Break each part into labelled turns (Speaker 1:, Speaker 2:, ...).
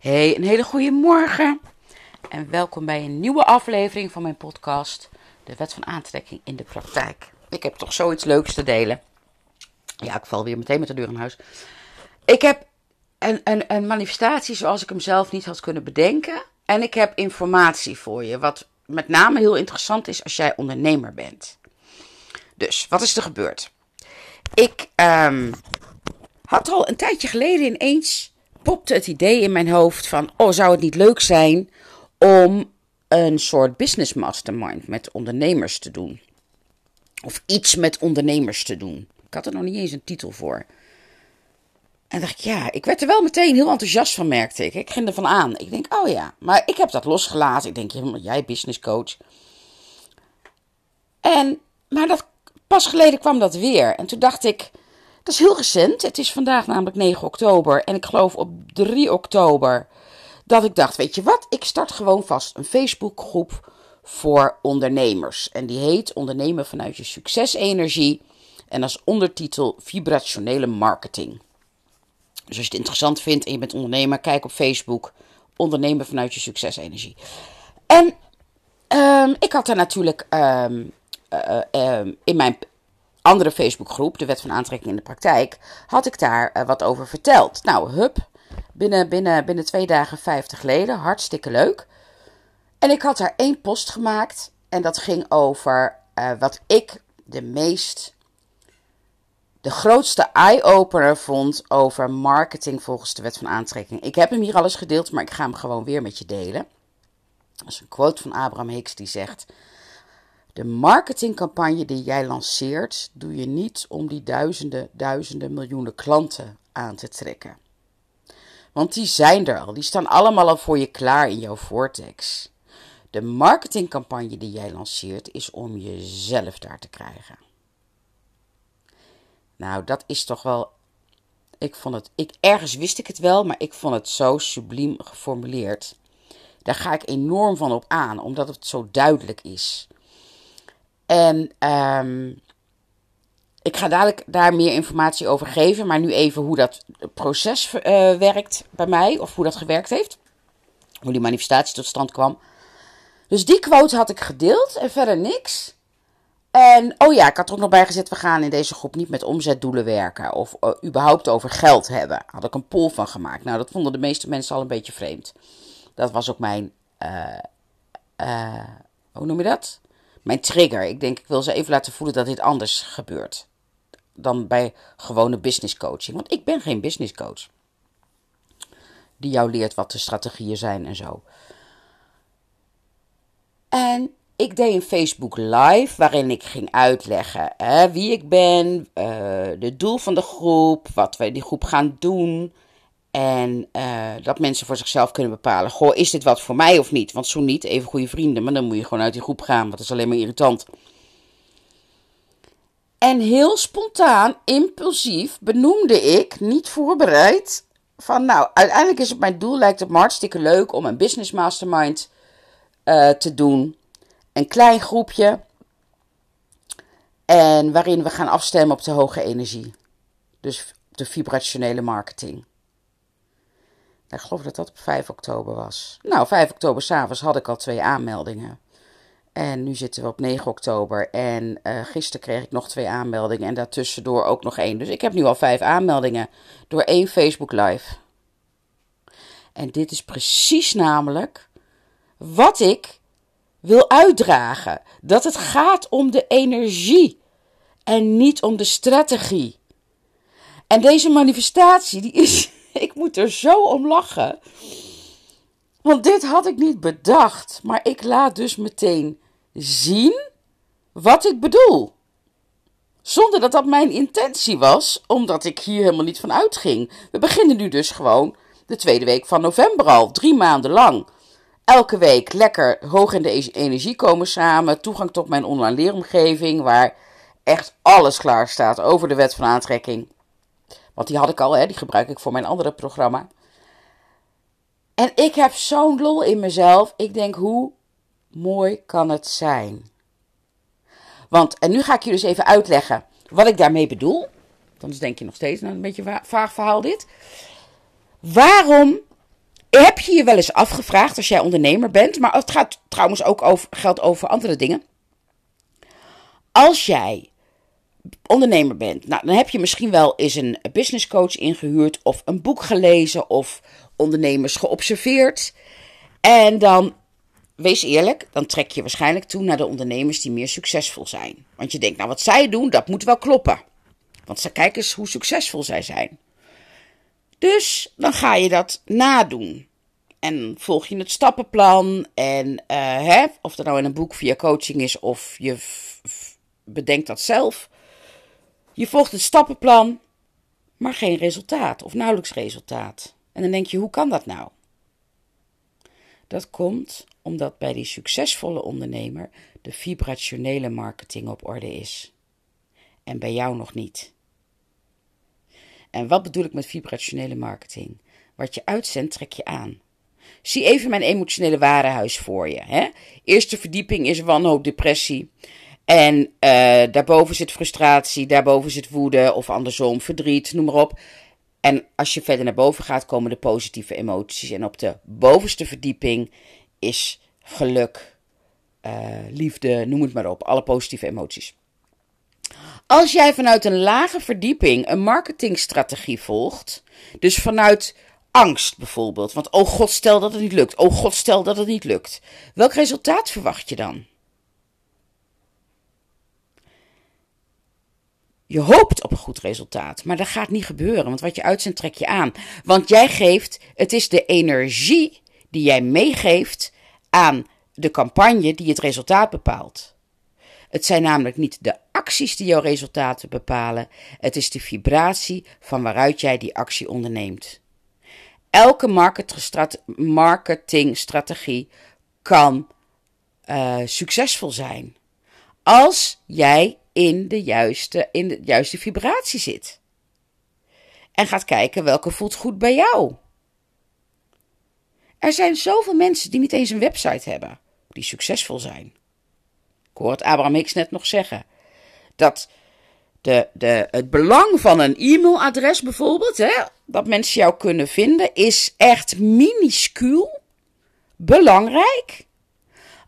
Speaker 1: Hey, een hele goede morgen en welkom bij een nieuwe aflevering van mijn podcast, De Wet van Aantrekking in de Praktijk. Ik heb toch zoiets leuks te delen. Ja, ik val weer meteen met de deur in huis. Ik heb een, een, een manifestatie zoals ik hem zelf niet had kunnen bedenken. En ik heb informatie voor je, wat met name heel interessant is als jij ondernemer bent. Dus, wat is er gebeurd? Ik um, had al een tijdje geleden ineens popte het idee in mijn hoofd van, oh, zou het niet leuk zijn om een soort business mastermind met ondernemers te doen? Of iets met ondernemers te doen. Ik had er nog niet eens een titel voor. En dacht ik, ja, ik werd er wel meteen heel enthousiast van, merkte ik. Ik ging ervan aan. Ik denk, oh ja, maar ik heb dat losgelaten. Ik denk, jij business coach. En, maar dat, pas geleden kwam dat weer. En toen dacht ik, is heel recent. Het is vandaag namelijk 9 oktober. En ik geloof op 3 oktober dat ik dacht: Weet je wat? Ik start gewoon vast een Facebookgroep voor ondernemers. En die heet Ondernemen vanuit je succesenergie. En als ondertitel Vibrationele Marketing. Dus als je het interessant vindt en je bent ondernemer, kijk op Facebook. Ondernemen vanuit je succesenergie. En um, ik had daar natuurlijk um, uh, uh, in mijn andere Facebookgroep, de Wet van Aantrekking in de Praktijk, had ik daar uh, wat over verteld. Nou, hup, binnen, binnen, binnen twee dagen 50 leden, hartstikke leuk. En ik had daar één post gemaakt en dat ging over uh, wat ik de meest, de grootste eye-opener vond over marketing volgens de Wet van Aantrekking. Ik heb hem hier alles gedeeld, maar ik ga hem gewoon weer met je delen. Dat is een quote van Abraham Hicks die zegt... De marketingcampagne die jij lanceert, doe je niet om die duizenden, duizenden, miljoenen klanten aan te trekken. Want die zijn er al, die staan allemaal al voor je klaar in jouw vortex. De marketingcampagne die jij lanceert is om jezelf daar te krijgen. Nou, dat is toch wel. Ik vond het. Ik, ergens wist ik het wel, maar ik vond het zo subliem geformuleerd. Daar ga ik enorm van op aan, omdat het zo duidelijk is. En um, ik ga dadelijk daar meer informatie over geven, maar nu even hoe dat proces uh, werkt bij mij, of hoe dat gewerkt heeft. Hoe die manifestatie tot stand kwam. Dus die quote had ik gedeeld en verder niks. En oh ja, ik had er ook nog bij gezet: we gaan in deze groep niet met omzetdoelen werken of uh, überhaupt over geld hebben. Had ik een poll van gemaakt. Nou, dat vonden de meeste mensen al een beetje vreemd. Dat was ook mijn. Uh, hoe noem je dat? Mijn trigger. Ik denk, ik wil ze even laten voelen dat dit anders gebeurt dan bij gewone business coaching. Want ik ben geen business coach. Die jou leert wat de strategieën zijn en zo. En ik deed een Facebook Live waarin ik ging uitleggen hè, wie ik ben, uh, de doel van de groep, wat wij die groep gaan doen. En uh, dat mensen voor zichzelf kunnen bepalen: Goh, is dit wat voor mij of niet? Want zo niet, even goede vrienden, maar dan moet je gewoon uit die groep gaan, want dat is alleen maar irritant. En heel spontaan, impulsief, benoemde ik, niet voorbereid, van nou, uiteindelijk is het mijn doel, lijkt het me hartstikke leuk om een business mastermind uh, te doen. Een klein groepje. En waarin we gaan afstemmen op de hoge energie. Dus de vibrationele marketing. Ik geloof dat dat op 5 oktober was. Nou, 5 oktober s'avonds had ik al twee aanmeldingen. En nu zitten we op 9 oktober. En uh, gisteren kreeg ik nog twee aanmeldingen. En daartussendoor ook nog één. Dus ik heb nu al vijf aanmeldingen door één Facebook Live. En dit is precies namelijk wat ik wil uitdragen. Dat het gaat om de energie en niet om de strategie. En deze manifestatie die is ik moet er zo om lachen. Want dit had ik niet bedacht. Maar ik laat dus meteen zien wat ik bedoel. Zonder dat dat mijn intentie was, omdat ik hier helemaal niet van uitging. We beginnen nu dus gewoon de tweede week van november al, drie maanden lang. Elke week lekker hoog in de e- energie komen samen. Toegang tot mijn online leeromgeving, waar echt alles klaar staat over de wet van aantrekking. Want die had ik al, hè, die gebruik ik voor mijn andere programma. En ik heb zo'n lol in mezelf. Ik denk, hoe mooi kan het zijn? Want, en nu ga ik je dus even uitleggen wat ik daarmee bedoel. Anders denk je nog steeds, nou een beetje vaag verhaal dit. Waarom Heb je je wel eens afgevraagd als jij ondernemer bent, maar het gaat trouwens ook over, geldt over andere dingen. Als jij ondernemer bent, nou, dan heb je misschien wel eens een business coach ingehuurd of een boek gelezen of ondernemers geobserveerd. En dan, wees eerlijk, dan trek je waarschijnlijk toe naar de ondernemers die meer succesvol zijn. Want je denkt, nou wat zij doen, dat moet wel kloppen. Want ze kijken eens hoe succesvol zij zijn. Dus dan ga je dat nadoen. En volg je het stappenplan. En uh, hè, of dat nou in een boek via coaching is of je bedenkt dat zelf. Je volgt het stappenplan, maar geen resultaat of nauwelijks resultaat. En dan denk je, hoe kan dat nou? Dat komt omdat bij die succesvolle ondernemer de vibrationele marketing op orde is. En bij jou nog niet. En wat bedoel ik met vibrationele marketing? Wat je uitzendt, trek je aan. Zie even mijn emotionele warenhuis voor je. Hè? Eerste verdieping is wanhoop, depressie. En uh, daarboven zit frustratie, daarboven zit woede of andersom, verdriet, noem maar op. En als je verder naar boven gaat, komen de positieve emoties. En op de bovenste verdieping is geluk, uh, liefde, noem het maar op. Alle positieve emoties. Als jij vanuit een lage verdieping een marketingstrategie volgt, dus vanuit angst bijvoorbeeld, want oh god, stel dat het niet lukt, oh god, stel dat het niet lukt, welk resultaat verwacht je dan? Je hoopt op een goed resultaat, maar dat gaat niet gebeuren, want wat je uitzendt trek je aan. Want jij geeft, het is de energie die jij meegeeft aan de campagne die het resultaat bepaalt. Het zijn namelijk niet de acties die jouw resultaten bepalen, het is de vibratie van waaruit jij die actie onderneemt. Elke marketingstrategie kan uh, succesvol zijn als jij in de, juiste, in de juiste vibratie zit. En gaat kijken welke voelt goed bij jou. Er zijn zoveel mensen die niet eens een website hebben, die succesvol zijn. Ik hoor het Abraham Hicks net nog zeggen. Dat de, de, het belang van een e-mailadres bijvoorbeeld, hè, dat mensen jou kunnen vinden, is echt minuscuul belangrijk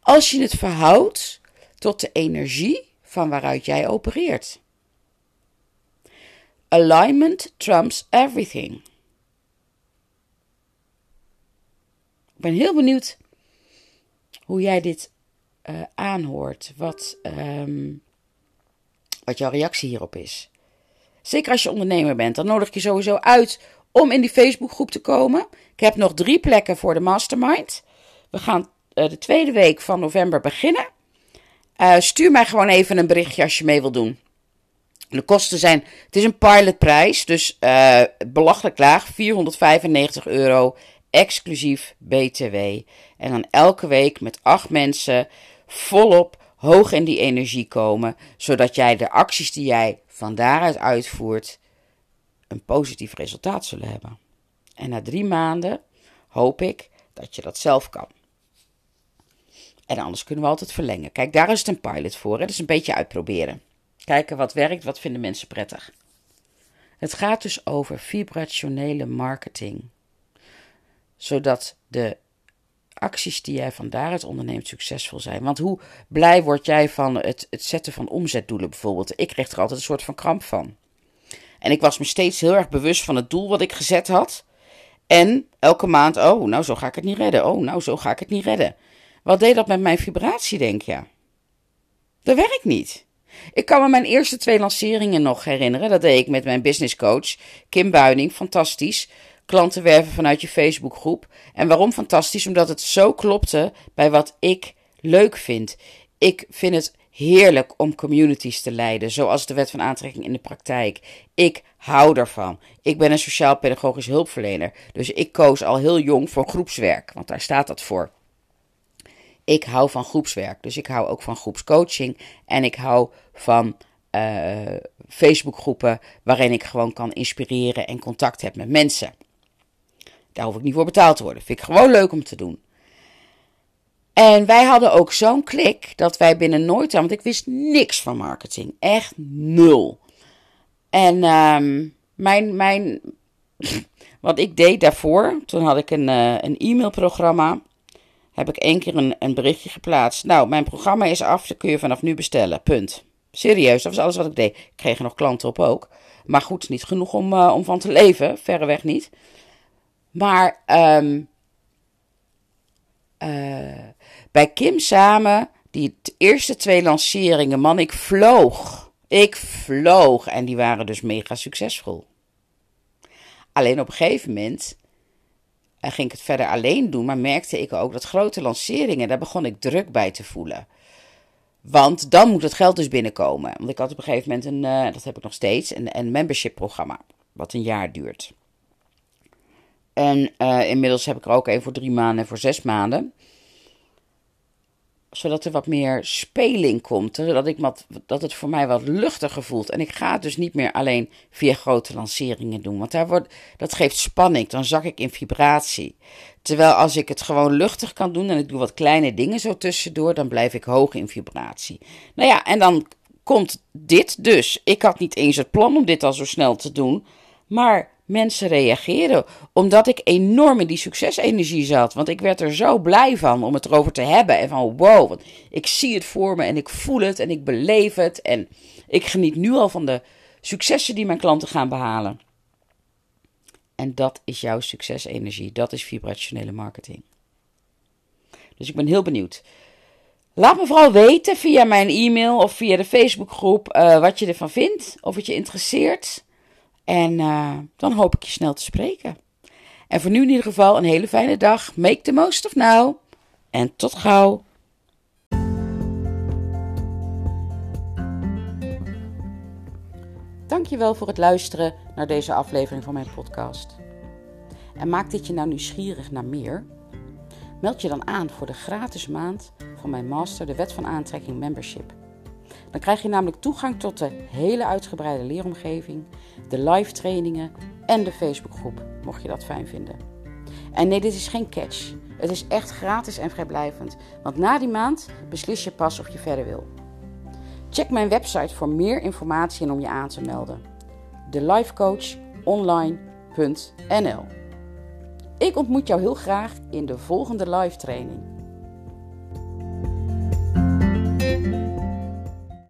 Speaker 1: als je het verhoudt tot de energie van waaruit jij opereert. Alignment trumps everything. Ik ben heel benieuwd hoe jij dit uh, aanhoort. Wat, um, wat jouw reactie hierop is. Zeker als je ondernemer bent, dan nodig ik je sowieso uit om in die Facebookgroep te komen. Ik heb nog drie plekken voor de mastermind. We gaan uh, de tweede week van november beginnen. Uh, stuur mij gewoon even een berichtje als je mee wil doen. De kosten zijn, het is een pilotprijs, dus uh, belachelijk laag, 495 euro, exclusief BTW. En dan elke week met acht mensen volop hoog in die energie komen, zodat jij de acties die jij van daaruit uitvoert, een positief resultaat zullen hebben. En na drie maanden hoop ik dat je dat zelf kan. En anders kunnen we altijd verlengen. Kijk, daar is het een pilot voor. Hè? Dat is een beetje uitproberen. Kijken wat werkt, wat vinden mensen prettig. Het gaat dus over vibrationele marketing. Zodat de acties die jij van daaruit onderneemt succesvol zijn. Want hoe blij word jij van het, het zetten van omzetdoelen bijvoorbeeld? Ik kreeg er altijd een soort van kramp van. En ik was me steeds heel erg bewust van het doel wat ik gezet had. En elke maand, oh, nou zo ga ik het niet redden. Oh, nou zo ga ik het niet redden. Wat deed dat met mijn vibratie, denk je? Dat werkt niet. Ik kan me mijn eerste twee lanceringen nog herinneren. Dat deed ik met mijn businesscoach, Kim Buining. Fantastisch. Klanten werven vanuit je Facebookgroep. En waarom fantastisch? Omdat het zo klopte bij wat ik leuk vind. Ik vind het heerlijk om communities te leiden, zoals de wet van aantrekking in de praktijk. Ik hou daarvan. Ik ben een sociaal-pedagogisch hulpverlener, dus ik koos al heel jong voor groepswerk, want daar staat dat voor. Ik hou van groepswerk, dus ik hou ook van groepscoaching en ik hou van uh, Facebookgroepen waarin ik gewoon kan inspireren en contact heb met mensen. Daar hoef ik niet voor betaald te worden. Vind ik gewoon leuk om te doen. En wij hadden ook zo'n klik dat wij binnen nooit aan, want ik wist niks van marketing. Echt nul. En um, mijn, mijn, wat ik deed daarvoor, toen had ik een, uh, een e-mailprogramma. Heb ik één keer een, een berichtje geplaatst. Nou, mijn programma is af, dat kun je vanaf nu bestellen. Punt. Serieus, dat was alles wat ik deed. Ik kreeg nog klanten op ook. Maar goed, niet genoeg om, uh, om van te leven. Verreweg niet. Maar um, uh, bij Kim samen, die eerste twee lanceringen, man, ik vloog. Ik vloog. En die waren dus mega succesvol. Alleen op een gegeven moment uh, ging ik het verder alleen doen, maar merkte ik ook dat grote lanceringen, daar begon ik druk bij te voelen. Want dan moet het geld dus binnenkomen. Want ik had op een gegeven moment een, uh, dat heb ik nog steeds, een, een membership programma. Wat een jaar duurt. En uh, inmiddels heb ik er ook een voor drie maanden en voor zes maanden zodat er wat meer speling komt. Zodat ik wat, dat het voor mij wat luchtiger voelt. En ik ga het dus niet meer alleen via grote lanceringen doen. Want daar wordt, dat geeft spanning. Dan zak ik in vibratie. Terwijl als ik het gewoon luchtig kan doen en ik doe wat kleine dingen zo tussendoor, dan blijf ik hoog in vibratie. Nou ja, en dan komt dit dus. Ik had niet eens het plan om dit al zo snel te doen. Maar mensen reageren. Omdat ik enorm in die succesenergie zat. Want ik werd er zo blij van om het erover te hebben. En van wow, want ik zie het voor me en ik voel het en ik beleef het. En ik geniet nu al van de successen die mijn klanten gaan behalen. En dat is jouw succesenergie. Dat is vibrationele marketing. Dus ik ben heel benieuwd. Laat me vooral weten via mijn e-mail of via de Facebookgroep uh, wat je ervan vindt. Of het je interesseert. En uh, dan hoop ik je snel te spreken. En voor nu in ieder geval een hele fijne dag. Make the most of now. En tot gauw. Dankjewel voor het luisteren naar deze aflevering van mijn podcast. En maakt dit je nou nieuwsgierig naar meer? Meld je dan aan voor de gratis maand van mijn master, de Wet van Aantrekking Membership. Dan krijg je namelijk toegang tot de hele uitgebreide leeromgeving, de live trainingen en de Facebookgroep, mocht je dat fijn vinden. En nee, dit is geen catch. Het is echt gratis en vrijblijvend, want na die maand beslis je pas of je verder wil. Check mijn website voor meer informatie en om je aan te melden. thelifecoachonline.nl Ik ontmoet jou heel graag in de volgende live training.